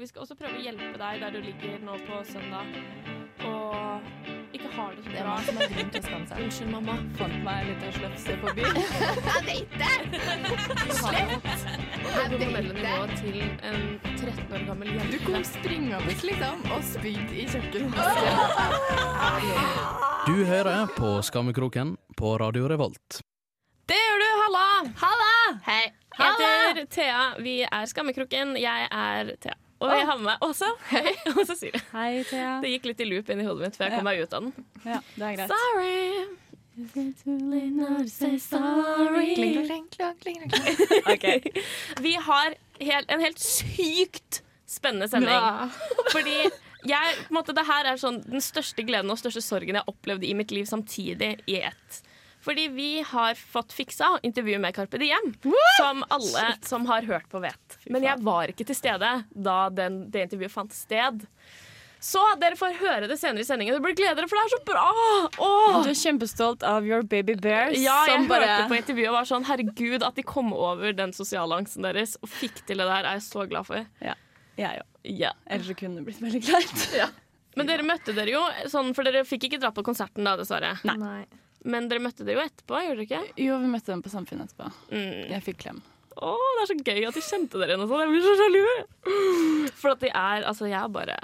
Og vi skal også prøve å hjelpe deg der du ligger nå på søndag og ikke har det så Det er bra. som har grunn til å skamme seg. Unnskyld, mamma. Fant meg litt liten slefse på byen. Jeg vet det! Slett! Hormonelle nivået til en 13 år gammel jente. Du kom springende liksom og spydde i kjøkkenet. Du hører på Skammekroken på Radio Revolt. Det gjør du! Halla! Halla! Hei. Jeg heter Thea. Vi er Skammekroken. Jeg er Thea. Og jeg har med meg. Hei. Og Cecilie. Hei, Thea. Det gikk litt i loop inn i hodet mitt før jeg kom meg ut av den. Ja, det er greit. Sorry. Kling, kling, kling, kling, kling. Ok. Vi har hel, en helt sykt spennende sending. Ja. Fordi jeg, måte, det her er sånn den største gleden og største sorgen jeg har opplevd i mitt liv samtidig i ett. Fordi vi har fått fiksa intervju med Carpe Diem, som alle som har hørt på, vet. Men jeg var ikke til stede da den, det intervjuet fant sted. Så dere får høre det senere i sendingen. Det blir glede dere, for det er så bra! Åh! Du er kjempestolt av your baby bears. Ja, jeg som bare hørte på intervjuet og var sånn Herregud, at de kom over den sosiale angsten deres og fikk til det der, er jeg så glad for. Ja, jeg òg. Ja. Ellers så kunne det blitt veldig kleint. Men dere møtte dere jo, sånn, for dere fikk ikke dra på konserten da, dessverre. Nei. Men dere møtte dere jo etterpå, gjorde dere ikke? Jo, vi møtte dem på Samfunnet etterpå. Mm. Jeg fikk klem. Å, det er så gøy at de kjente dere igjen og sånn. Jeg blir så sjalu. For at de er Altså, jeg er bare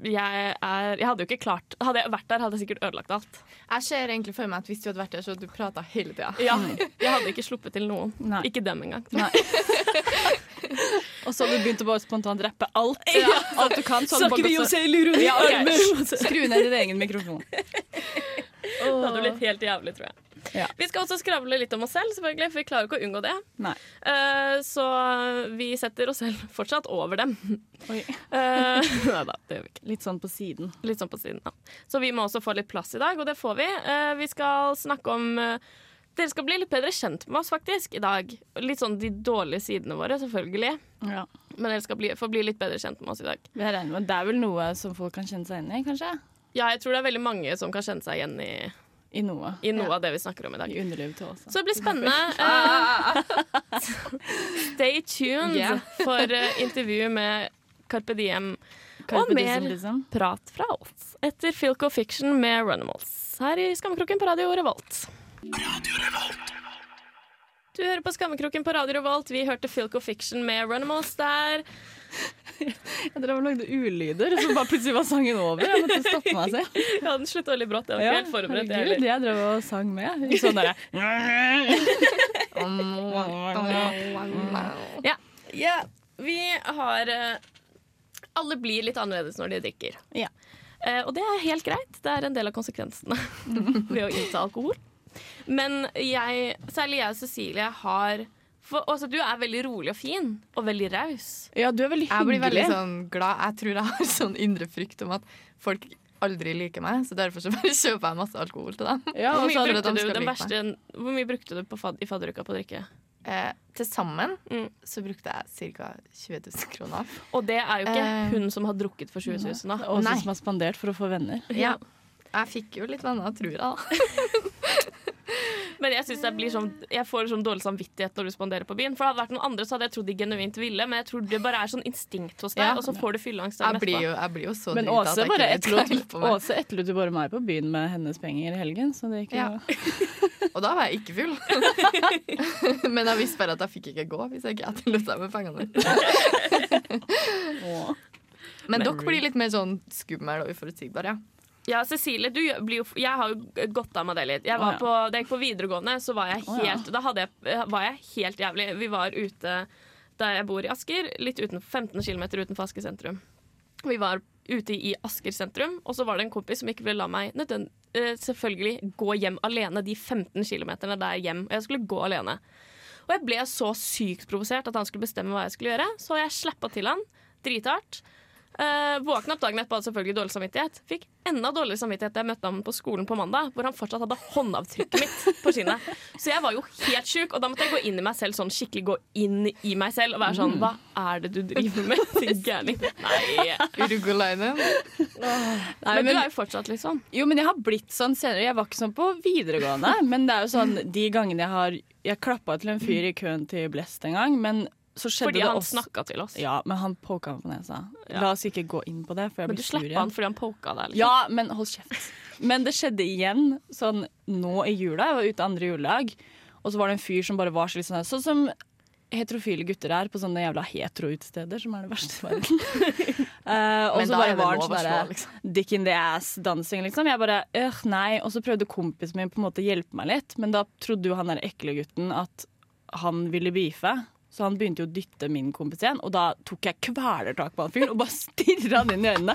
jeg, er, jeg hadde jo ikke klart Hadde jeg vært der, hadde jeg sikkert ødelagt alt. Jeg ser egentlig for meg at hvis du hadde vært der, så hadde du prata hele tida. Ja, Jeg hadde ikke sluppet til noen. Nei. Ikke dem engang. Nei. Og så hadde du begynt å bare spontant rappe alt. Ja. Alt du kan. Så hadde du bare gått så- selvironi. Ja. Skru ned din egen mikrofon. Det hadde blitt helt jævlig, tror jeg. Ja. Vi skal også skravle litt om oss selv, selvfølgelig, for vi klarer ikke å unngå det. Eh, så vi setter oss selv fortsatt over dem. Oi. Uh, nei da, det gjør vi ikke. Litt sånn på siden. Litt sånn på siden, ja. Så vi må også få litt plass i dag, og det får vi. Uh, vi skal snakke om Dere skal bli litt bedre kjent med oss faktisk i dag. Litt sånn de dårlige sidene våre, selvfølgelig. Ja. Men dere skal bli, få bli litt bedre kjent med oss i dag. Det er vel noe som folk kan kjenne seg inn i, kanskje? Ja, jeg tror det er veldig mange som kan kjenne seg igjen i, I noe. i noe av det vi snakker om i dag. I underlivet til Åsa. Så det blir spennende. Eh, stay tuned Yeah. for eh, intervju med Carpe Diem Carpe og mer liksom. prat fra oss etter Filco Fiction med Runimals her i Skammekroken på Radio Revolt. Du hører på Skammekroken på Radio Revolt. Vi hørte Filco Fiction med Runimals der. Jeg drev og lagde ulyder, så bare plutselig var sangen over. Jeg måtte stoppe meg selv. Ja, den slutta veldig brått. Jeg var ikke helt forberedt. herregud, jeg drev og sang med. Sånn derre Ja. ja, vi har eh, Alle blir litt annerledes når de drikker. Ja. Eh, og det er helt greit. Det er en del av konsekvensene ved å innta alkohol. Men jeg, særlig jeg og Cecilie har for, også, Du er veldig rolig og fin, og veldig raus. Ja, du er veldig Jeg blir veldig sånn glad. Jeg tror jeg har sånn indre frykt om at folk aldri liker meg, så derfor så bare kjøper jeg masse alkohol til dem. Ja, Hvor mye de du, den like verste, hvor mye brukte du på fad, i fadderuka på å drikke? Eh, til sammen Mm. så brukte jeg ca. 20 000 kroner. Og det er jo ikke Eh, hun som har drukket for 20 000, da. Og som har spandert for å få venner. Ja. Jeg fikk jo litt venner, tror jeg. Men jeg synes det blir sånn Jeg får sånn dårlig samvittighet når du spanderer på byen. For hadde det vært noen andre, så hadde jeg trodd de genuint ville, men jeg tror det bare er sånn instinkt hos deg, Ja. og så får du fylleangst Jeg dagen blir etterpå. jeg blir jo så Men drita at Åse jeg bare ikke vet på meg. Åse etterlot jo bare meg på byen med hennes penger i helgen, så det gikk jo Ja. Og da var jeg ikke full. Men jeg visste bare at jeg fikk ikke gå hvis jeg ikke etterlot deg med pengene Men. Men dere blir litt mer sånn skummel og uforutsigbare, ja. Ja, Cecilie, du blir jo Jeg har jo gått av meg det litt. Jeg var på, da jeg gikk på videregående, så var jeg helt Da jeg, var jeg helt jævlig. Vi var ute der jeg bor i Asker, litt uten, 15 km utenfor Asker sentrum. Vi var ute i Asker sentrum, og så var det en kompis som ikke ville la meg nødvendig, eh, selvfølgelig gå hjem alene de 15 km der hjem. Og jeg skulle gå alene. Og jeg ble så sykt provosert at han skulle bestemme hva jeg skulle gjøre, så jeg slappa til han drithardt. Uh, Våkna opp dagen etterpå hadde selvfølgelig dårlig samvittighet. Fikk enda dårligere samvittighet da jeg møtte ham på skolen på mandag, hvor han fortsatt hadde håndavtrykket mitt på skinnet. Så jeg var jo helt sjuk, og da måtte jeg gå inn i meg selv sånn skikkelig gå inn i meg selv og være sånn Hva er det du driver med, din gærning? Nei. Urugolainen. Men du er jo fortsatt litt sånn. Jo, men jeg har blitt sånn senere. Jeg var ikke sånn på videregående, men det er jo sånn de gangene jeg har Jeg klappa til en fyr i køen til Blest en gang, men Fordi det han også snakka til oss. Ja, men han poka meg på nesa. Ja. La oss ikke gå inn på det, for jeg Men blir du slipper han fordi han poka deg? Liksom. Ja, men hold kjeft. Men det skjedde igjen sånn nå i jula. Jeg var ute andre juledag, og så var det en fyr som bare var så litt sånn Sånn som heterofile gutter er på sånne jævla hetero-utesteder, som er det verste i verden. uh, og så bare det var han sånn derre liksom. dick in the ass-dansing, liksom. Jeg bare øh, nei. Og så prøvde kompisen min på en måte å hjelpe meg litt, men da trodde jo han der ekle gutten at han ville beefe. Så han begynte jo å dytte min kompis igjen, og da tok jeg kvelertak på han fyren og bare stirra han inn i øynene.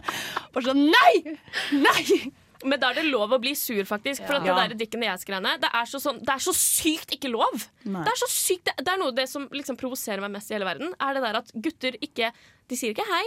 Bare sånn nei! Nei! Men da er det lov å bli sur, faktisk. For at Ja. det der dikken og jeg-greiene det, er så sånn, det er så sykt ikke lov! Nei. Det er så sykt, det, det er noe av det som liksom provoserer meg mest i hele verden. Er det der at gutter ikke De sier ikke hei.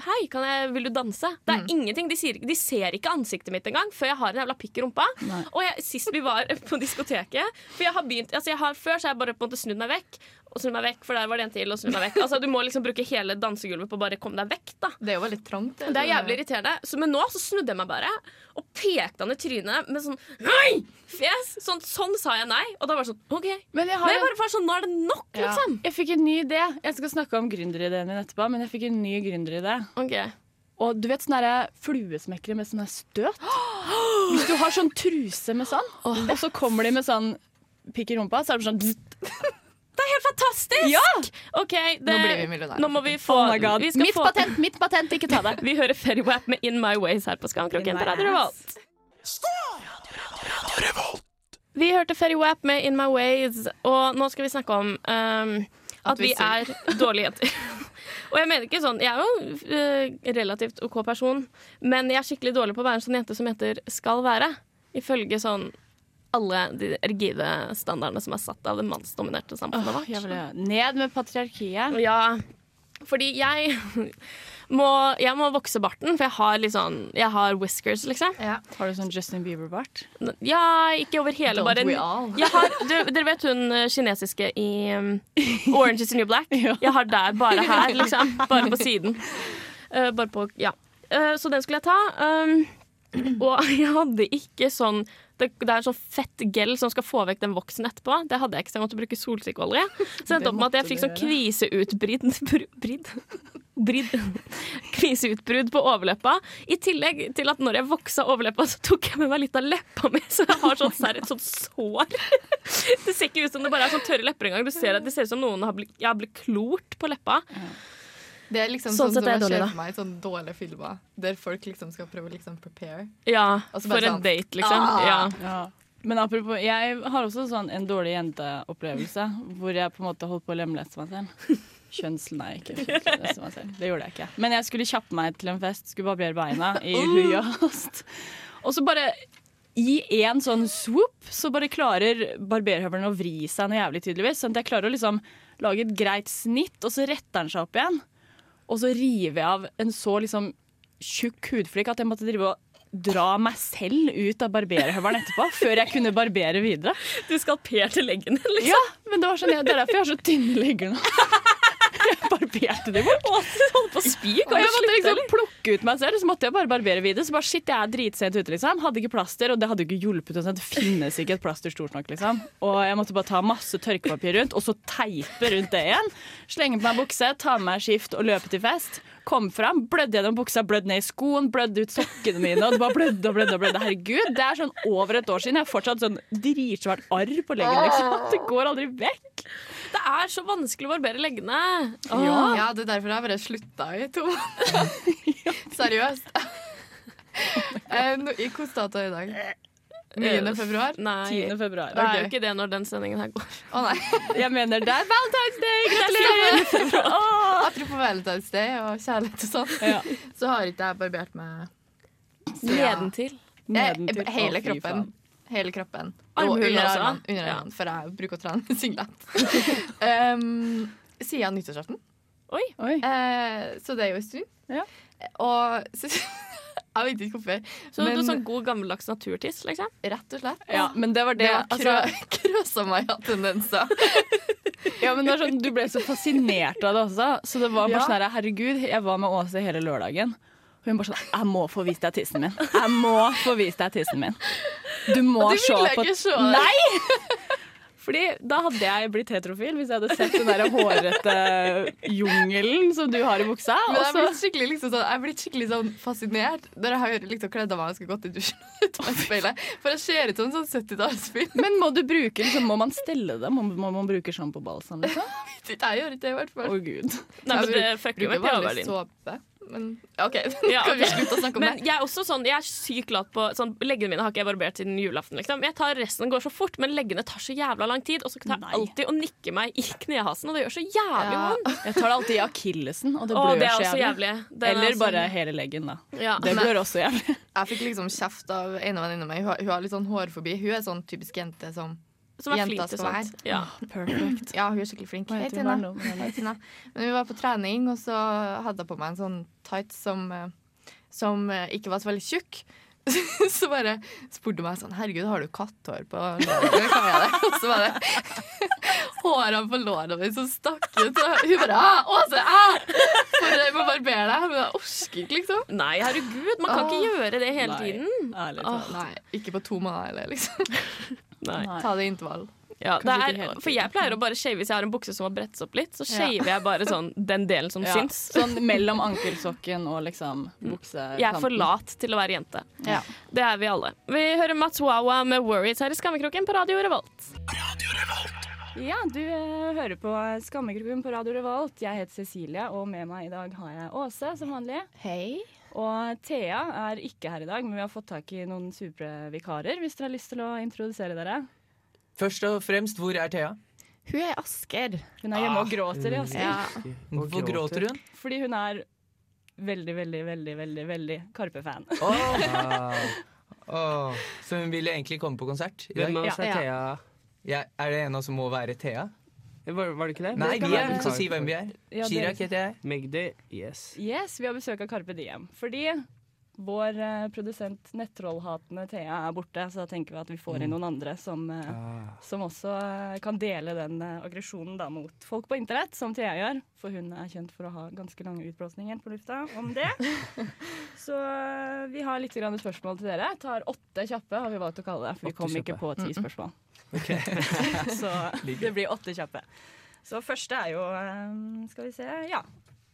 Hei, kan jeg, vil du danse? Det er ingenting, de, sier, de ser ikke ansiktet mitt engang før jeg har en jævla pikk i rumpa. Nei. Og jeg, sist vi var på diskoteket For jeg har begynt, altså jeg har, Før så har jeg bare på en måte snudd meg vekk, og snu meg vekk, for der var det en til, og snu meg vekk. Altså Du må liksom bruke hele dansegulvet på å bare komme deg vekk. da Det er jo veldig trangt. det er jævlig irriterende. Så, men nå så snudde jeg meg bare og pekte han i trynet med sånn Nei! Fjes! Sånn, sånn sa jeg nei. Og da var det sånn OK. Men jeg, Men jeg bare var sånn, nå er det nok, Ja. liksom. jeg fikk en ny idé. Jeg skal snakke om gründerideen min etterpå, men jeg fikk en ny gründeridé. Ok Og du vet sånne fluesmekkere med sånn støt? Hvis du har sånn truse med sånn, og så kommer de med sånn pikk i rumpa, så er det sånn Det helt fantastisk! Ja! OK, det, Nå blir vi millionærer. Nå må vi få Oh vi skal Mitt få, patent, mitt patent, ikke ta det. Vi hører Ferrywap med In My Ways her på Skamkroken In på my Radio. Revolt. Vi hørte Ferrywap med In My Ways, og nå skal vi snakke om um, at, At vi vi er dårlige jenter. og jeg mener ikke sånn Jeg er jo uh, relativt OK person, men jeg er skikkelig dårlig på å være en sånn jente som heter skal være. Ifølge sånn alle de rigide standardene som er satt av det mannsdominerte samfunnet vårt. Vil- Ned med patriarkiet. Ja, fordi jeg må, jeg må vokse barten, for jeg har litt sånn Jeg har whiskers, liksom. Ja. Har du sånn Justin Bieber-bart? Ja, ikke over hele, Don't bare we all? har, du, Dere vet hun eh, kinesiske i um, Orange is the New Black? Ja. Jeg har der, bare her, liksom. Bare på siden. Uh, bare på, ja. Uh, så den skulle jeg ta. Um, og jeg hadde ikke sånn det, det er sånn fett gel som skal få vekk den voksen etterpå. Det hadde jeg ikke, så jeg måtte bruke solsikkeolje. Så endte opp med at jeg fikk sånn kviseutbrudd Brudd? Bridd? Kviseutbrudd på overleppa. I tillegg til at når jeg voksa overleppa, så tok jeg med meg litt av leppa mi, så jeg har sånn, sær, et sånt sår. Det ser ikke ut som det bare er sånn tørre lepper engang. Du ser at Det ser ut som noen har blitt, har blitt klort på leppa. Det er liksom Sånn sånn, som jeg dårlig, ser for meg i sånne dårlige filmer, der folk liksom skal prøve å liksom prepare. Ja, For en sånn, date, liksom. ah. Ja. Ja. Men apropos, jeg har også sånn en dårlig jenteopplevelse hvor jeg på en måte holdt på å lemleste meg selv. Kjønnsel, nei, ikke lemleste meg selv. Det gjorde jeg ikke. Men jeg skulle kjappe meg til en fest, skulle barbere beina i hui og hast. Og så bare i en sånn swoop så bare klarer barberhøvelen å vri seg noe jævlig tydeligvis. Sånn at jeg klarer å liksom lage et greit snitt, og så retter den seg opp igjen. Og så river jeg av en så liksom tjukk hudflik at jeg måtte drive og dra meg selv ut av barberhøvelen etterpå, før jeg kunne barbere videre. Du skalperte leggen din, liksom. Ja, men det var sånn, det er derfor jeg har så tynne legger nå. Jeg barberte de bort. Holdt på å spy. Jeg måtte liksom plukke ut meg selv, så måtte jeg bare barbere videre. Så bare shit, jeg er dritsent ute, liksom. Hadde ikke plaster, og det hadde ikke hjulpet. Sånn. Det finnes ikke et plaster stort nok, liksom. Og jeg måtte bare ta masse tørkepapir rundt, og så teipe rundt det igjen. Slenge på meg bukse, ta med meg skift og løpe til fest. Kom fram, blødde gjennom buksa, blødde ned i skoen, blødde ut sokkene mine. Og det bare blødde og blødde og blødde. Herregud, det er sånn over et år siden. Jeg har fortsatt sånn dritsvært arr på leggen, liksom. Det går aldri vekk. Det er så vanskelig å barbere leggene. Ja. Ja, det er derfor jeg bare slutta i to. Seriøst. Eh, I hvilken dato er i dag? 9. februar? Nei, 10. februar. det er jo ikke det når den sendingen her går. Å nei. Jeg mener det er Valentine's Day! Gratulerer! Åh. Apropos Valentine's Day og kjærlighet og sånn, Ja. så har ikke jeg barbert meg Nedentil. Nedentil. Eh, Hele Å, fy kroppen. Hele kroppen. Armhulen og under også? armene, under Ja. for jeg bruker å trene singlet. um, siden nyttårsaften. Oi. Eh, så det er jo en stund. Ja. Og så, jeg vet ikke hvorfor, Så du men er sånn god gammeldags naturtiss, liksom? rett og slett. Ja, men det var det. Det var altså, krø krøsa meg av tendenser. ja, men sånn, du ble så fascinert av det også. Så det var bare Ja. sånn her, herregud, jeg var med Åse hele lørdagen. Og hun bare sånn Jeg må få vist deg tissen min. Jeg må få vist deg tissen min. Du må se på ikke se. Nei! Fordi da hadde jeg blitt heterofil hvis jeg hadde sett den der hårete jungelen som du har i buksa. Men jeg er blitt skikkelig, liksom, sånn, jeg er blitt skikkelig sånn fascinert når jeg har liksom kledd av meg og godt til dusjen ut av speilet. For jeg ser ut som en sånn 70-tallsfilm. Men må du bruke liksom, Må man stelle det? Må, må man bruke sjampo på balsam, liksom? Jeg gjør ikke det, i hvert Å oh, gud. Nei, men Jeg det fucker jo pH-verdien. såpe. Men OK, Ja, kan vi slutte å snakke om Men det? jeg er også sånn, jeg er sykt lat på sånn, Leggene mine har ikke jeg barbert siden julaften. Liksom. Jeg tar Resten går så fort, men leggene tar så jævla lang tid. Og så tar jeg Nei. alltid og nikker meg i knehasen, og det gjør så jævlig Ja. vondt. Jeg tar det alltid i akillesen, og det blør det er så jævlig. jævlig. Den er Eller sånn- bare hele leggen, da. ja. Det blør også jævlig. Jeg fikk liksom kjeft av en av meg. mine. Hun, har- hun har litt sånn hårfobi. Hun er sånn typisk jente som Som er Jenta flink til sånt. Ja. Perfect. Ja, hun er skikkelig flink. Hei, Tina. Hei, Tina. Men vi var på trening, og så hadde jeg på meg en sånn tights som, eh, som eh, ikke var så veldig tjukk. Så bare spurte hun meg sånn Herregud, har du katthår på låret? Hva er det? Og så var det hårene på lårene mine som stakk ut. Og hun bare ah, Åse, ah! For jeg må barbere deg. Men jeg orker ikke, liksom. Nei, herregud, man kan ikke gjøre det hele Nei. tiden. Ærlig Åh, talt. nei, ikke på to måneder heller, liksom. Nei. Ta det i intervall. Ja, det er, for jeg pleier å bare shave hvis jeg har en bukse som har brettet opp litt. Så shaver jeg bare sånn den delen som Ja, syns. Sånn mellom ankelsokken og liksom buksekanten. Jeg er for lat til å være jente. Ja. Det er vi alle. Vi hører Mats Wawa med 'Worries' her i Skammekroken på Radio Revolt. Ja, du eh, hører på Skammekroken på Radio Revolt. Jeg heter Cecilie, og med meg i dag har jeg Åse, som vanlig. Hei. Og Thea er ikke her i dag, men vi har fått tak i noen supre vikarer, hvis dere har lyst til å introdusere dere. Først og fremst, hvor er Thea? Hun er i Asker. Hun er hjemme og gråter i Asker. Ja. Hvorfor gråter hun? Fordi hun er veldig, veldig, veldig, veldig, veldig Karpe-fan. Åh. oh. Så hun ville egentlig komme på konsert i dag? Hvem av oss er Ja. Thea? Ja, er det en av oss som må være Thea? Var, var det ikke det? Nei, vi er være- så si hvem vi er. Ja, Chirag heter jeg. Magdi, yes. Yes, vi har besøk av Carpe Diem. Fordi vår uh, produsent nettrollhatende Thea er borte, så da tenker vi at vi får inn noen andre som, uh, Ah. som også uh, kan dele den aggresjonen da mot folk på internett, som Thea gjør. For hun er kjent for å ha ganske lange utblåsninger på lufta om det. så vi har litt grann spørsmål til dere. Tar åtte kjappe, har vi valgt å kalle det. For vi kom ikke på ti spørsmål. så det blir åtte kjappe. Så første er jo eh, Skal vi se. Ja.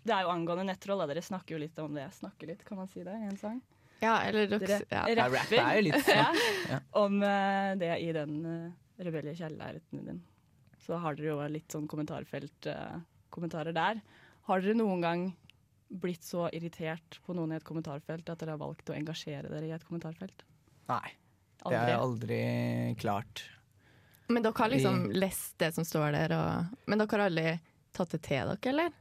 Det er jo angående nettroll. Dere snakker jo litt om det. Snakker litt, kan man si det i en sang? ja, eller dere ja. rapper Ja, rap er litt ja, Ja. om uh, det i den uh, rebellige kjærligheten din. Så har dere jo litt sånn kommentarfelt uh, kommentarer der. Har dere noen gang blitt så irritert på noen i et kommentarfelt at dere har valgt å engasjere dere i et kommentarfelt? Nei, det har jeg aldri klart. Men dere har liksom lest det som står der, og Men dere har aldri tatt det til dere, eller?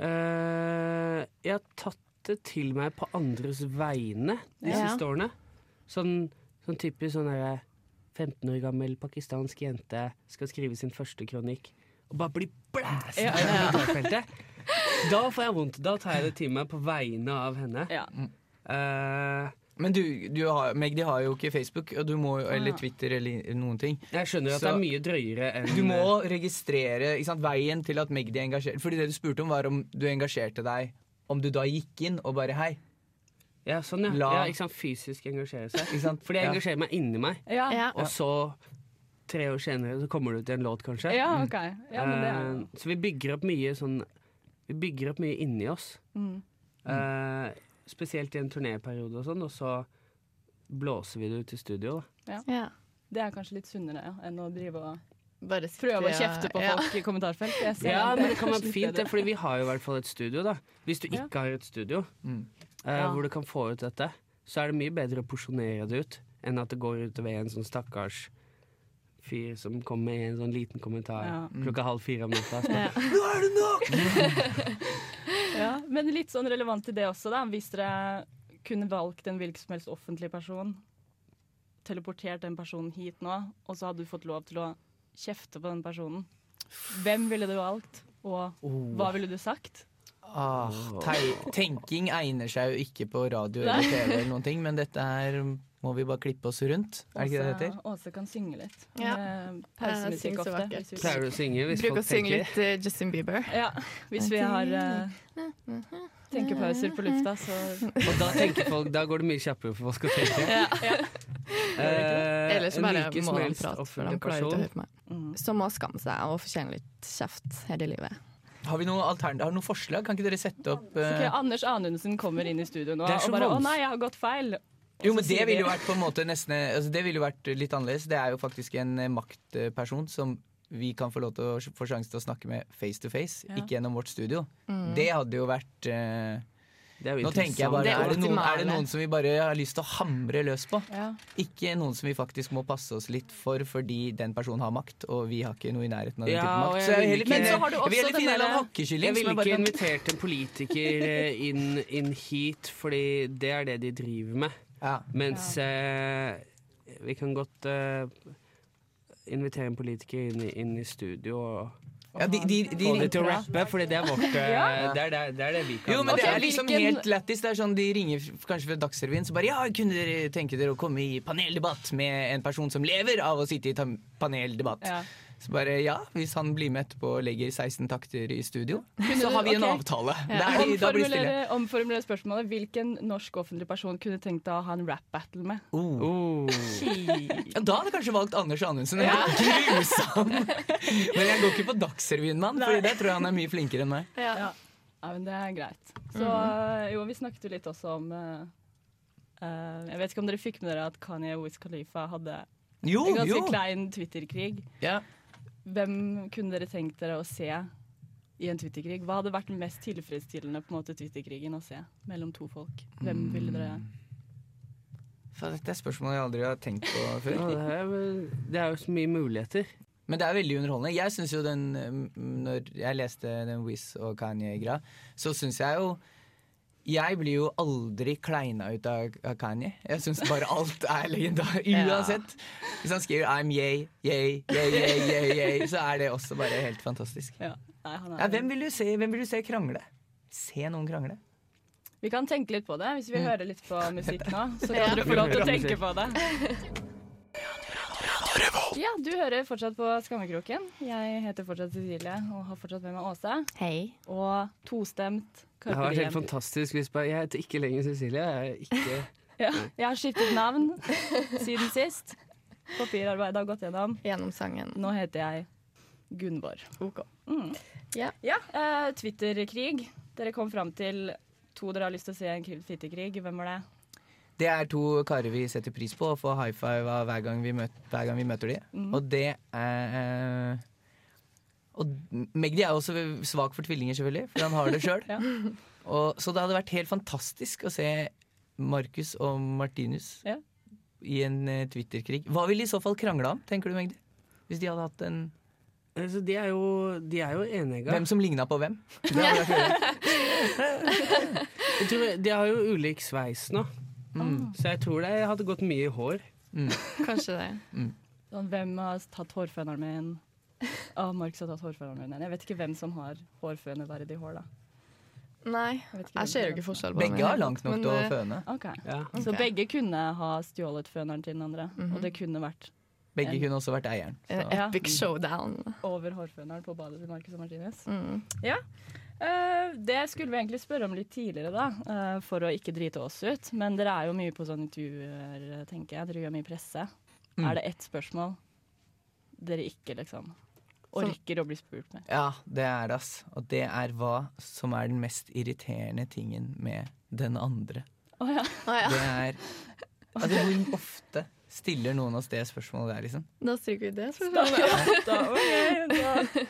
Uh, jeg har tatt det til meg på andres vegne de Ja. siste årene. Sånn, sånn typisk sånn derre 15 år gammel pakistansk jente skal skrive sin første kronikk og bare bli blæst Ja. ja. Da får jeg vondt. Da tar jeg det til meg på vegne av henne. Ja. Eh, Men du, du har, Magdi har jo ikke Facebook, og du må, eller Ah. Twitter eller noen ting. jeg skjønner at Så- det er mye drøyere enn Du må registrere ikke sant, veien til at Magdi er engasjert. Fordi det du spurte om, var om du engasjerte deg Om du da gikk inn og bare hei. Ja, sånn, ja. La- ja ikke sant? Fysisk engasjere seg. Ikke sant? Fordi jeg Ja. engasjerer meg inni meg, Ja. Ja. og så tre år senere så kommer du ut i en låt, kanskje. ja, OK. Ja, men det er Eh, så vi bygger opp mye sånn Vi bygger opp mye inni oss. mm. Eh, spesielt i en turnéperiode og sånn, og så blåser vi det ut i studio. Da. Ja. Det er kanskje litt sunnere ja, enn å drive og Bare sitte prøve å kjefte på ja. folk i kommentarfelt. Jeg ser Ja, men det kan være fint, det, fordi vi har jo i hvert fall et studio. da Hvis du Ja. ikke har et studio Mm. uh, Ja. hvor du kan få ut dette, så er det mye bedre å porsjonere det ut enn at det går utover en sånn stakkars fyr som kommer med en sånn liten kommentar Ja. klokka halv fire om natta. Ja. Nå er det nok! Ja, men litt sånn relevant til det også, da. Hvis dere kunne valgt en hvilken som helst offentlig person, teleportert den personen hit nå, og så hadde du fått lov til å kjefte på den personen, hvem ville du valgt, og hva ville du sagt? Ah, tenking egner seg jo ikke på radio eller TV, eller noen ting, men dette her må vi bare klippe oss rundt. Er det ikke det det heter? Åse, kan synge litt. Ja. Eh, Pausemusikk ofte. vakkert. vi- Pleier du å synge hvis Bruker folk å synge litt uh, Justin Bieber. Ja, hvis vi har uh, tenkepauser på lufta, så Og da tenker folk, da går det mye kjappere for folk å tenke. Ja. Eh, Ellers bare må han prate, for de klarer ikke å høre på meg. Så må skamme seg og fortjene litt kjeft hele livet. Har vi noen, har noen forslag? Kan ikke dere sette opp uh... okay, Anders Anundsen kommer inn i studio nå og bare 'Å nei, jeg har gått feil'. Jo, men det ville jo vært på en måte nesten altså Det ville jo vært litt annerledes. Det er jo faktisk en eh, maktperson som vi kan få lov til å få sjanse til å snakke med face to face, Ja. ikke gjennom vårt studio. Det hadde jo vært uh, Det er jo Nå tenker jeg bare, Det er er det, noen, er det noen som vi bare har lyst til å hamre løs på? Ja. Ikke noen som vi faktisk må passe oss litt for fordi den personen har makt, og vi har ikke noe i nærheten av den Ja, type makt. Så jeg vil heller ikke- finne, Men så har du jeg vil også heller finne en hakkekylling Jeg ville ikke invitert en politiker eh, inn, inn hit, fordi det er det de driver med. Ja. Mens eh, vi kan godt eh, invitere en politiker inn, i- inn i studio og ja, de, de, de, få dem til å rappe, fordi det er vårt eh, Ja. det, er, det, er, det er det vi kan. Jo, men det Ok, er liksom hvilken- helt lættis. Det er sånn De ringer f- kanskje fra Dagsrevyen så bare Ja, kunne dere tenke dere å komme i paneldebatt med en person som lever av å sitte i paneldebatt? Ja. Så bare ja, hvis han blir med etterpå og legger 16 takter i studio, Kunne så har vi en okay. avtale. Ja. de, da blir det stille. Omformulere, spørsmålet. Hvilken norsk offentlig person kunne tenkt deg å ha en rap-battle med? Oh. Oh. Ja, da hadde jeg kanskje valgt Anders Anundsen. Grusom! Men jeg går ikke på Dagsrevyen, mann, for det tror jeg han er mye flinkere enn meg. Ja. ja, men det er greit. Så Mhm. jo, vi snakket jo litt også om eh, eh, Jeg vet ikke om dere fikk med dere at Kanye Wiz Khalifa hadde Jo, en ganske jo! klein Twitter-krig. Ja. Hvem kunne dere tenkt dere å se i en Twitter-krig? Hva hadde vært mest tilfredsstillende på en måte Twitter-krigen å se mellom to folk? Hvem ville dere For Dette er spørsmål jeg aldri har tenkt på Ja, før. det, er, det er jo så mye muligheter. Men det er veldig underholdende. Jeg synes jo den mm, Når jeg leste den Wiz og Kanye-greia, så syns jeg jo jeg blir jo aldri kleina ut av Kanye. Jeg syns bare alt er legendar. Uansett. Hvis han skriver 'I'm yay, yay, yay, yay, yay, yay', så er det også bare helt fantastisk. Ja, Nei, han er, Ja, hvem, vil du se, hvem vil du se krangle? Se noen krangle? Vi kan tenke litt på det. Hvis vi Mm. hører litt på musikk nå, så kan dere få lov til å tenke på det. Ja, du hører fortsatt på Skammekroken. Jeg heter fortsatt Cecilie og har fortsatt med meg Åse. Hei. Og tostemt Det har vært helt Diem. fantastisk hvis bare Jeg heter ikke lenger Cecilie. Jeg er ikke Ja, jeg har skiftet navn siden sist. Papirarbeidet har gått gjennom. Gjennom sangen. Nå heter jeg Gunvor. OK. Mm. Ja. eh, Twitter-krig. Dere kom fram til to dere har lyst til å se en Twitter-krig. Hvem var det? Det er to karer vi setter pris på å få high five av hver gang vi, møter, hver gang vi møter dem. Mm. Og det er eh, Og Magdi er også svak for tvillinger, selvfølgelig, for han har det sjøl. Ja. Så det hadde vært helt fantastisk å se Markus og Martinus Ja. i en eh, Twitter-krig. Hva ville de i så fall krangla om, tenker du, Magdi? Hvis de hadde hatt en altså, De er jo, de er jo enige. Hvem som ligna på hvem? Det. Jeg tror, de har jo ulik sveis nå, Mm. så jeg tror det hadde gått mye i hår. Kanskje det. Sånn, hvem har tatt hårføneren min? Å, Markus har tatt hårføneren min. Jeg vet ikke hvem som har hårføneverdig hår, da. Nei, Jeg, jeg ser jo ikke forskjell på dem. Begge har langt nok til å eh, føne. Okay. Ja. Så begge kunne ha stjålet føneren til den andre, -hmm. og det kunne vært Begge kunne også vært eieren. Så. Ja. epic showdown. over hårføneren på badet til Marcus og Martinez. Mm. Eh, det skulle vi egentlig spørre om litt tidligere, da, eh, for å ikke drite oss ut. Men dere er jo mye på sånne intervjuer, tenker jeg. Dere gjør mye presse. Mm. Er det ett spørsmål dere ikke liksom orker å bli spurt med? Ja, det er det, ass. Og det er hva som er den mest irriterende tingen med den andre. Oh, ja. Oh, ja. Det er Altså, hvor ofte stiller noen oss det spørsmålet der, liksom? Da stryker vi det spørsmålet. Da, ok, da, da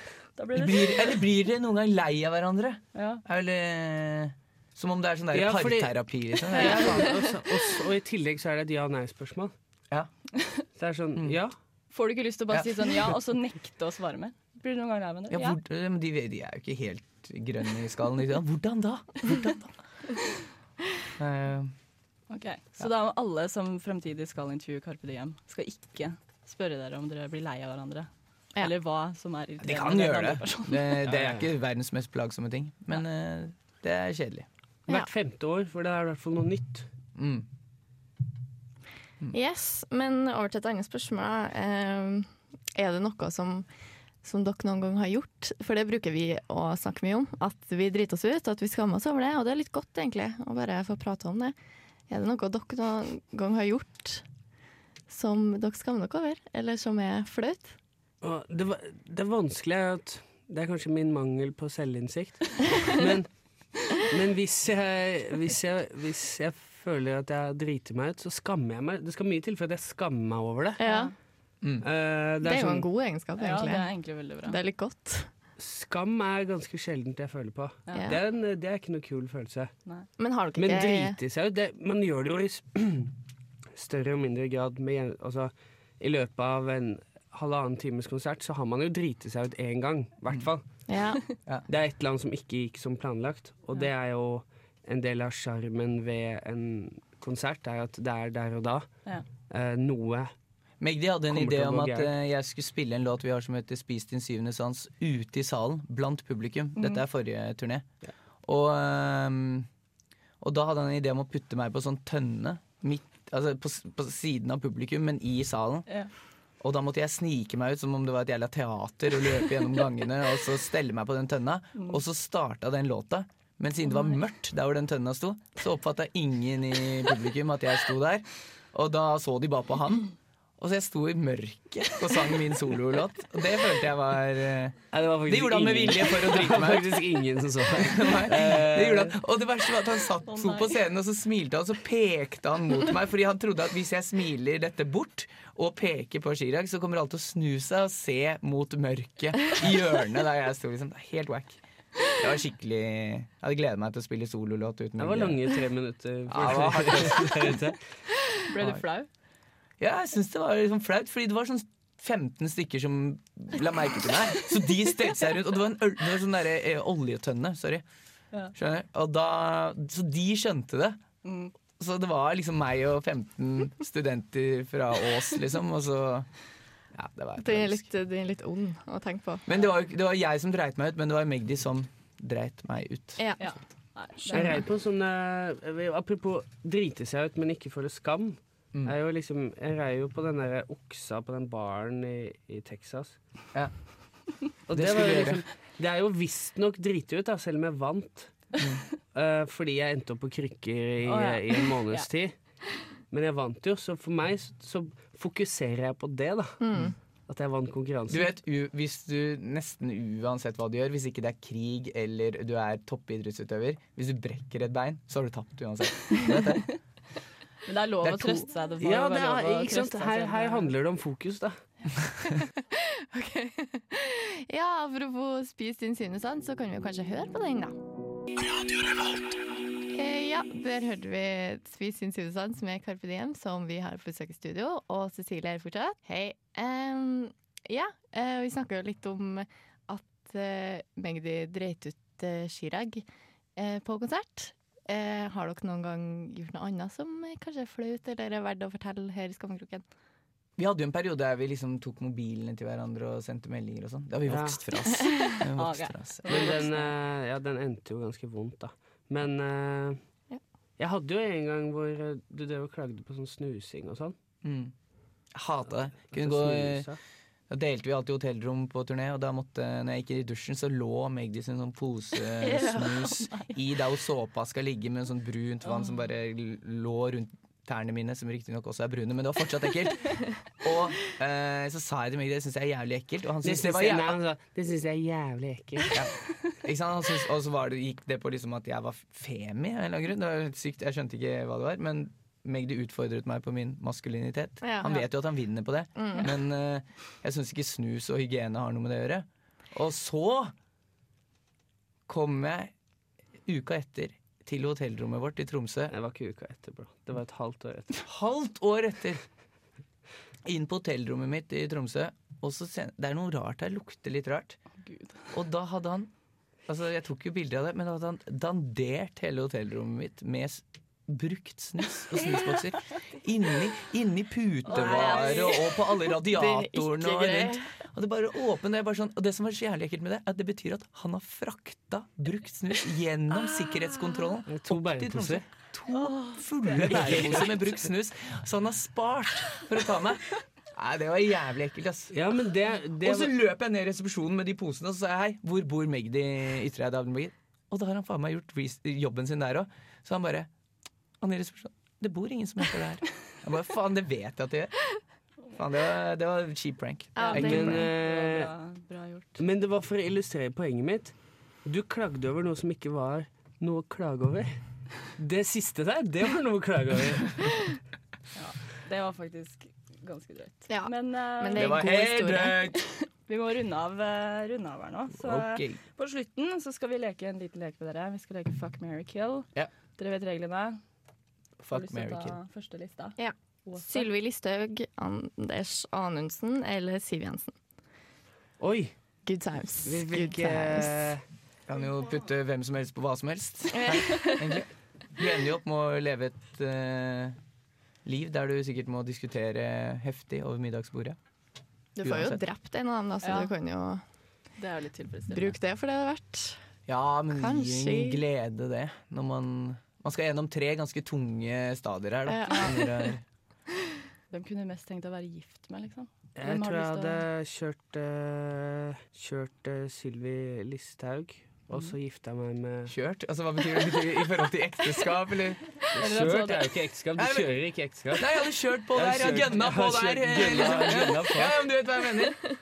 blir det Blir, eller blir dere noen gang lei av hverandre? ja. Eller, som om det er sånn der Ja, parterapi, liksom. Ja, og, så- og, i tillegg så er det et ja-nei-spørsmål. Ja. Det er sånn Mm. ja. Får du ikke lyst til å bare Ja. si sånn ja, og så nekte å svare med? Blir du noen gang lei av det? Ja, hvor, men de, de er jo ikke helt grønne i skallen. Liksom. Hvordan da? Hvordan da? uh, Ok, Så da alle som fremtidig skal intervjue Carpe Diem, skal ikke spørre dere om dere blir lei av hverandre? Ja. Eller hva som er de kan gjøre det. det. Det er ikke verdens mest plagsomme ting, men uh, det er kjedelig. Hvert femte år, for det er i hvert fall noe nytt. Mm. Yes, men over til et annet spørsmål. Eh, er det noe som, som dere noen gang har gjort? For det bruker vi å snakke mye om. At vi driter oss ut, at vi skammer oss over det. Og det er litt godt, egentlig, å bare få prate om det. Er det noe dere noen gang har gjort som dere skammer dere over? Eller som er flaut? Og det, det er vanskelig at Det er kanskje min mangel på selvinnsikt. Men, men hvis, jeg, hvis, jeg, hvis jeg føler at jeg driter meg ut, så skammer jeg meg. Det skal mye til for at jeg skammer meg over det. Ja. Mm. Eh, Det er jo sånn- en god egenskap, Ja, det er egentlig veldig bra. Det er litt godt. Skam er ganske sjeldent jeg føler på. Ja. Det, er en, det er ikke noe kul følelse. Men har ikke Men drite seg ut, man gjør det jo i større og mindre grad med, altså, I løpet av en halvannen times konsert så har man jo driti seg ut én gang, i hvert fall. Ja. Det er et eller annet som ikke gikk som planlagt, og det er jo en del av sjarmen ved en konsert, er at det er der og da. Ja. Eh, noe Magdi hadde en idé om at eh, jeg skulle spille en låt vi har som heter 'Spis din syvende sans' ute i salen, blant publikum. Dette er forrige turné. Og, um, og da hadde han en idé om å putte meg på sånn tønne midt, altså på, på siden av publikum, men i salen. Ja. Og da måtte jeg snike meg ut som om det var et jævla teater og løpe gjennom gangene og så stelle meg på den tønna. Og så starta den låta. Men siden det var mørkt der hvor den tønna sto, så oppfatta ingen i publikum at jeg sto der. Og da så de bare på han. Og så jeg sto i mørket og sang min sololåt. Og det følte jeg var eh, Nei, det, var faktisk Det gjorde han med vilje for å drite meg ut. faktisk ingen som så meg. Nei, det gjorde han. Og det verste var at han satt sto på scenen og så smilte han, og så pekte han mot meg. Fordi han trodde at hvis jeg smiler dette bort og peker på Chirag, så kommer alle til å snu seg og se mot mørket i hjørnet der jeg sto. Liksom. Det er helt wack. Det var skikkelig Jeg hadde gledet meg til å spille sololåt uten Det var lange tre minutter. Ja, det var hardt. Ble du flau? Ja, jeg syns det var liksom flaut, fordi det var sånn 15 stykker som la merke til meg. Så de stelte seg rundt. Og det var en øl, det var sånn der, eh, oljetønne. Sorry. Skjønner? Og da, så de skjønte det. Mm. Så det var liksom meg og 15 studenter fra Ås, liksom. Og så Ja, det var Det er litt, det er litt ond å tenke på. Men det var, jo- det var jeg som dreit meg ut, men det var Magdi som dreit meg ut. Ja. Ja. Nei, Jeg rei på sånn eh, Apropos drite seg ut, men ikke føle skam. Mm. Jeg, er jo liksom, jeg rei jo på den der oksa på den baren i, i Texas. Ja. Og Det det, var jo liksom, det er jo visstnok drite ut, da, selv om jeg vant. Mm. Uh, fordi jeg endte opp på krykker i, oh, ja. i en måneds tid. Men jeg vant jo, så for meg så, så fokuserer jeg på det, da. Mm. At jeg vant konkurransen. Du vet, hvis du nesten uansett hva du gjør, hvis ikke det er krig eller du er toppidrettsutøver, hvis du brekker et bein, så har du tapt uansett. Du vet det? Men det er lov Det er å trøste seg. Det ja, det er, ikke sant? Her, her handler det om fokus, da. Ok. Ja, apropos spis din synesans, så kan vi kanskje høre på den, da. Eh, Ja, der hørte vi Spis sin synesans med Carpe Diem, som vi har på besøk i studio, og Cecilie er fortsatt. Hei. Um, ja, eh, vi snakka jo litt om at uh, Magdi dreit ut uh, Chirag på konsert. Eh, har dere noen gang gjort noe annet som kanskje er flaut, eller er verdt å fortelle her i Skammekroken? Vi hadde jo en periode der vi liksom tok mobilene til hverandre og sendte meldinger og sånn. Det har vi vokst fra oss. Vokst fra oss. Men den, eh, ja, den endte jo ganske vondt, da. Men eh, jeg hadde jo en gang hvor eh, du drev og klagde på sånn snusing og sånn. Mm. Jeg hata det. Kunne Altså, gå. Da delte vi alltid hotellrom på turné, og da måtte, når jeg gikk i dusjen, så lå Magdis sin sånn pose snus i der hvor såpa skal ligge, med en sånn brunt vann som bare lå rundt tærne mine, som riktignok også er brune, men det var fortsatt ekkelt. Og eh, så sa jeg til Magdi det syns jeg er jævlig ekkelt, og han syntes det var jævlig det synes jeg er jævlig ekkelt. ja. Ikke sant? Og så var det, gikk det på liksom at jeg var femi av en eller annen grunn. Det var sykt, Jeg skjønte ikke hva det var. Men Magdi utfordret meg på min maskulinitet. Ja. Han vet jo at han vinner på det, Mm. men uh, jeg syns ikke snus og hygiene har noe med det å gjøre. Og så kom jeg uka etter til hotellrommet vårt i Tromsø. Det var ikke uka etter, bro. Det var et halvt år etter. Halvt år etter! Inn på hotellrommet mitt i Tromsø. Og så sen- Det er noe rart her. Lukter litt rart. Gud. Og da hadde han Altså, Jeg tok jo bilder av det, men da hadde han dandert hele hotellrommet mitt med brukt snus og snusbokser. Inni, inni putevaret og, på alle radiatorene og rundt. Og det bare det er bare sånn Og det som var så jævlig ekkelt med det, er at det betyr at han har frakta brukt snus gjennom sikkerhetskontrollen. Er To opp til Tromsø. To fulle bæreposer med brukt snus. Så han har spart for å ta meg. Nei, det var jævlig ekkelt, ass. Ja, men det, det Og så løp jeg ned i resepsjonen med de posene og så sa jeg, hei, hvor bor Magdi Ytreid Avdenberger? Og da har han faen meg gjort jobben sin der òg. Så han bare I resepsjonen Det bor ingen som heter det her. Jeg bare faen, det vet jeg at det gjør. Faen, det var, det var cheap prank. Ja, det- Men, prank. eh, Bra, bra gjort. men det var for å illustrere poenget mitt. Du klagde over noe som ikke var noe å klage over. Det siste der, det var noe å klage over. Det var faktisk ganske drøyt. Ja. Men, uh, Men det Det var helt drøyt! vi må runde av, uh, runde av her nå. Så okay. på slutten så skal vi leke en liten lek med dere. Vi skal leke Fuck, marry, kill. Ja. Dere vet reglene. Fuck, ta kill. Første lista. Ja. Sylvi Listhaug, Anders Anundsen eller Siv Jensen. Oi, Good times. vi Good fikk eh, times. Kan jo putte hvem som helst på hva som helst. egentlig. Du ender jo opp med å leve et uh, liv der du sikkert må diskutere heftig over middagsbordet. Du får jo uansett. drept en av dem, da, så Ja. du kan jo Det er jo litt bruke det for det det er verdt. Ja, men Kanskje. ingen glede, det. Når man Man skal gjennom tre ganske tunge stadier her, da. Ja. Hvem kunne mest tenkt å være gift med, liksom? Jeg tror jeg hadde kjørt uh, Kjørt uh, Sylvi Listhaug, og så gifta jeg meg med Kjørt? Altså, Hva betyr det? I forhold til ekteskap, eller? Eller Kjørt er jo ikke ekteskap. Du kjører ikke ekteskap. Nei, jeg hadde kjørt på der. Jeg gønna på der. eh, liksom. på. Ja, men du vet hva jeg mener.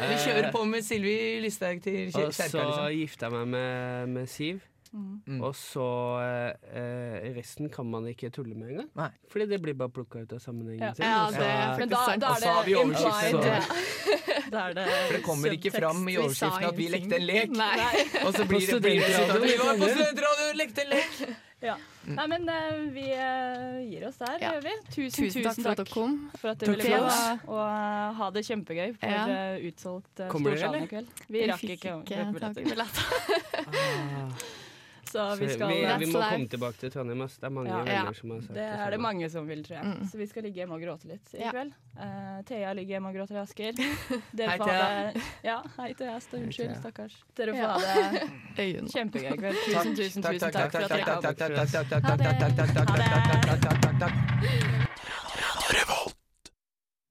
Vi kjører på med Sylvi Listhaug til Og så kjerka, liksom. gifta jeg meg med, med Siv. Mm. Og så eh, Resten kan man ikke tulle med engang. Nei. Fordi det blir bare plukka ut av sammenhengen Ja. sin. Ja, så- det Men da, da Og er så har vi overskriften. Er det For det kommer ikke fram i overskriften at vi lekte en lek. Nei. Og så blir det, det studentradioen. Vi var på studentradioen og lekte en lek! Ja. Nei, men uh, vi eh, gir oss der, Ja. gjør vi. Tusen, Tusen takk for at dere kom. for at dere ville komme. Og eh, ha det kjempegøy for Ja. eh, utsolgt uh, Storsalen i kveld. Vi rakk ikke å ikke billetter. Så vi skal vi, vi må komme tilbake til Trondheim. Det er mange Ja. venner Ja. som har sagt Det er det mange som vil, tror jeg. Mm. Så vi skal ligge hjemme og gråte litt i Ja. kveld. Eh, Thea ligger hjemme og gråter i Asker. Dere Hei, får Thea. ha det Ja, hei Thea. Stå unnskyld, stakkars. Dere får ha det kjempegøy i kveld. Tusen, tusen, tusen takk, for at dere kom. Ha det. Ha det.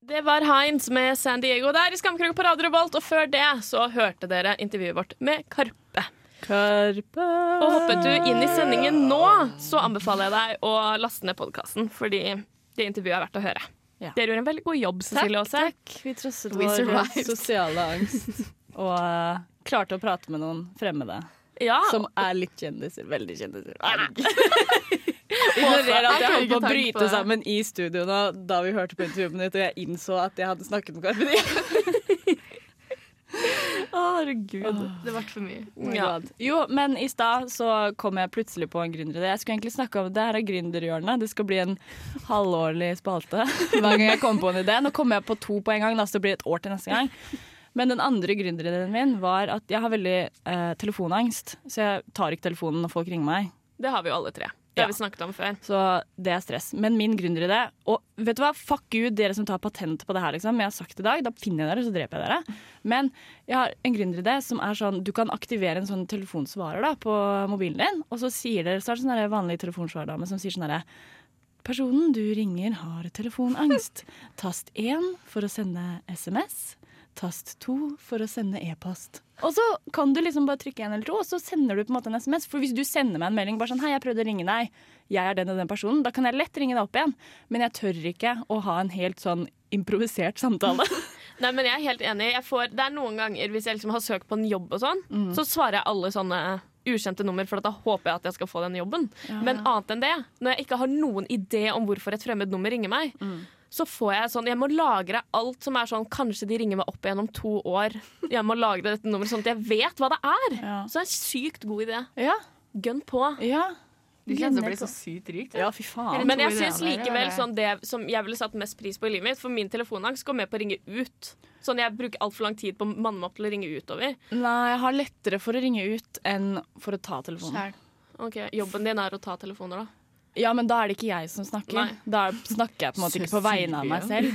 Det var Heinz med San Diego der i Skamkrok på Radio Revolt, og før det så hørte dere intervjuet vårt med Karpe. Karpe. Og hoppet du inn i sendingen nå, så anbefaler jeg deg å laste ned podkasten, fordi det intervjuet er verdt å høre. Ja. Dere gjorde en veldig god jobb, Cecilie Aase. Vi trosset vår sosiale angst og uh, klarte å prate med noen fremmede Ja, som er litt kjendiser. Veldig kjendiser. Ignorer at jeg holdt på å bryte sammen i studio da vi hørte på intervjuet mitt, og jeg innså at jeg hadde snakket med Carpe. Herregud. Det ble for mye. Oh Ja. Jo, men i stad så kom jeg plutselig på en gründeridé. Jeg skulle egentlig snakke om det her er gründerhjørnet. Det skal bli en halvårlig spalte hver gang jeg kommer på en idé. Nå kommer jeg på to på en gang, da, så det blir et år til neste gang. Men den andre gründerideen min var at jeg har veldig eh, telefonangst. Så jeg tar ikke telefonen når folk ringer meg. Det har vi jo alle tre. Det har vi snakket om før. Så det er stress. Men min gründeridé Og vet du hva, fuck you dere som tar patent på det her, liksom. Jeg har sagt i dag, da finner jeg dere, så dreper jeg dere. Men jeg har en gründeridé som er sånn Du kan aktivere en sånn telefonsvarer da på mobilen din, og så sier dere Så er det sånn vanlig telefonsvarerdame som sier sånn herre Personen du ringer har telefonangst. Tast 1 for å sende SMS. Tast to for å sende e-post. Og så kan du liksom bare trykke en eller to, og så sender du på en måte en SMS. For hvis du sender meg en melding bare sånn 'Hei, jeg prøvde å ringe deg. Jeg er den og den personen', da kan jeg lett ringe deg opp igjen. Men jeg tør ikke å ha en helt sånn improvisert samtale. Nei, men jeg er helt enig. Jeg får, det er noen ganger hvis jeg liksom har søkt på en jobb og sånn, Mm. så svarer jeg alle sånne ukjente nummer, for da håper jeg at jeg skal få den jobben. Men annet enn det, når jeg ikke har noen idé om hvorfor et fremmed nummer ringer meg, Mm. Så får jeg sånn Jeg må lagre alt som er sånn Kanskje de ringer meg opp igjen om to år. Jeg må lagre dette nummeret sånn at jeg vet hva det er. Ja. Så det er en sykt god idé. Ja. Gønn på. ja. Du kjenner til å bli så sykt rik. Ja, fy faen. Men jeg syns likevel sånn det som jeg ville satt mest pris på i livet mitt, for min telefonangst går med på å ringe ut. Sånn Jeg bruker altfor lang tid på å manne meg opp til å ringe utover. Nei, jeg har lettere for å ringe ut enn for å ta telefonen. Skjær. Ok, Jobben din er å ta telefoner, da. Ja, men da er det ikke jeg som snakker. Nei. Da snakker jeg på en måte ikke på vegne av meg selv.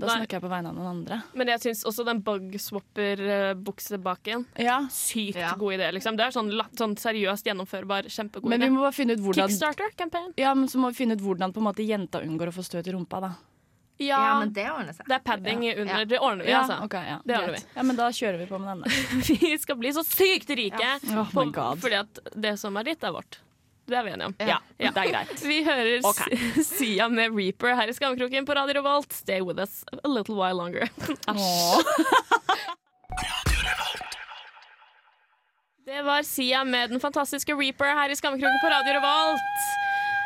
Da Nei. snakker jeg på vegne av noen andre. Men jeg syns også den bug-swapper-buksebaken Ja, Sykt Ja. god idé, liksom. Det er sånn, sånn seriøst gjennomførbar, kjempegod Men vi må bare finne ut hvordan Kickstarter-campaign. Ja, men så må vi finne ut hvordan på en måte jenta unngår å få støt i rumpa, da. Ja, Ja, men det ordner seg. det er padding Ja. under. Det ordner vi, Ja, altså. ok, ja, Det ordner vi. Ja, men da kjører vi på med denne. Vi skal bli så sykt rike. Oh my god. fordi at det som er ditt, er vårt. Det er vi enige om. Ja. Ja, det er greit. Vi hører okay. Sia med Reaper her i Skammekroken på Radio Revolt. Stay with us a little while longer. Det var Sia med den fantastiske Reaper her i Skammekroken på Radio Revolt.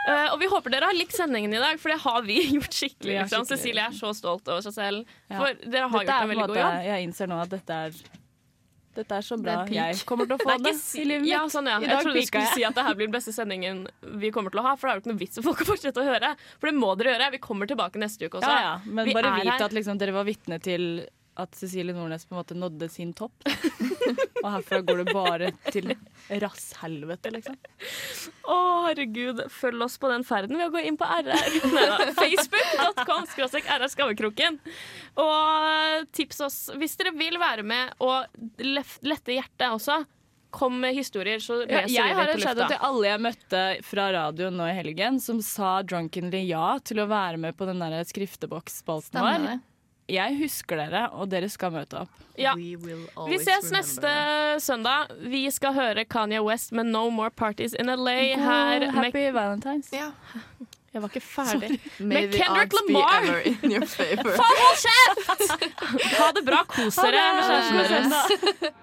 Uh, og vi håper dere har likt sendingen i dag, for det har vi gjort skikkelig. Vi skikkelig- Cecilie er så stolt over seg selv. Ja. For dere har Dette gjort er en veldig god jobb. jeg innser nå at dette er Dette er så bra. Er. Jeg kommer til å få det, det, i livet mitt. Ja, sånn, ja. I Jeg trodde du skulle jeg. si at det her blir den beste sendingen vi kommer til å ha. For det er jo ikke noe vits for folk å fortsette å høre. For det må dere gjøre. Vi kommer tilbake neste uke også. Ja, ja. Men Vi bare vite vit at liksom, dere var vitne til at Cecilie Nordnes på en måte nådde sin topp. Og herfra går det bare til rasshelvete, liksom. Å, herregud. Følg oss på den ferden ved å gå inn på RR. Facebook.com skråstrek RR Skammekroken. Og tips oss hvis dere vil være med og lette hjertet også. Kom med historier, så Ja, leser jeg har vi en det på shout lufta. til alle jeg møtte fra radioen nå i helgen, som sa drunkenly ja til å være med på den der skrifteboksspalten vår. Det. Jeg husker dere, og dere skal møte opp. Ja. Vi ses remember. neste søndag. Vi skal høre Kanye West med No More Parties in LA her. God Med, Happy Valentines. Ja. jeg var ikke ferdig. Med Kendrick Lamar. ever in your favor. Faen, hold kjeft! Ha det bra. Kos dere med kjæresten deres.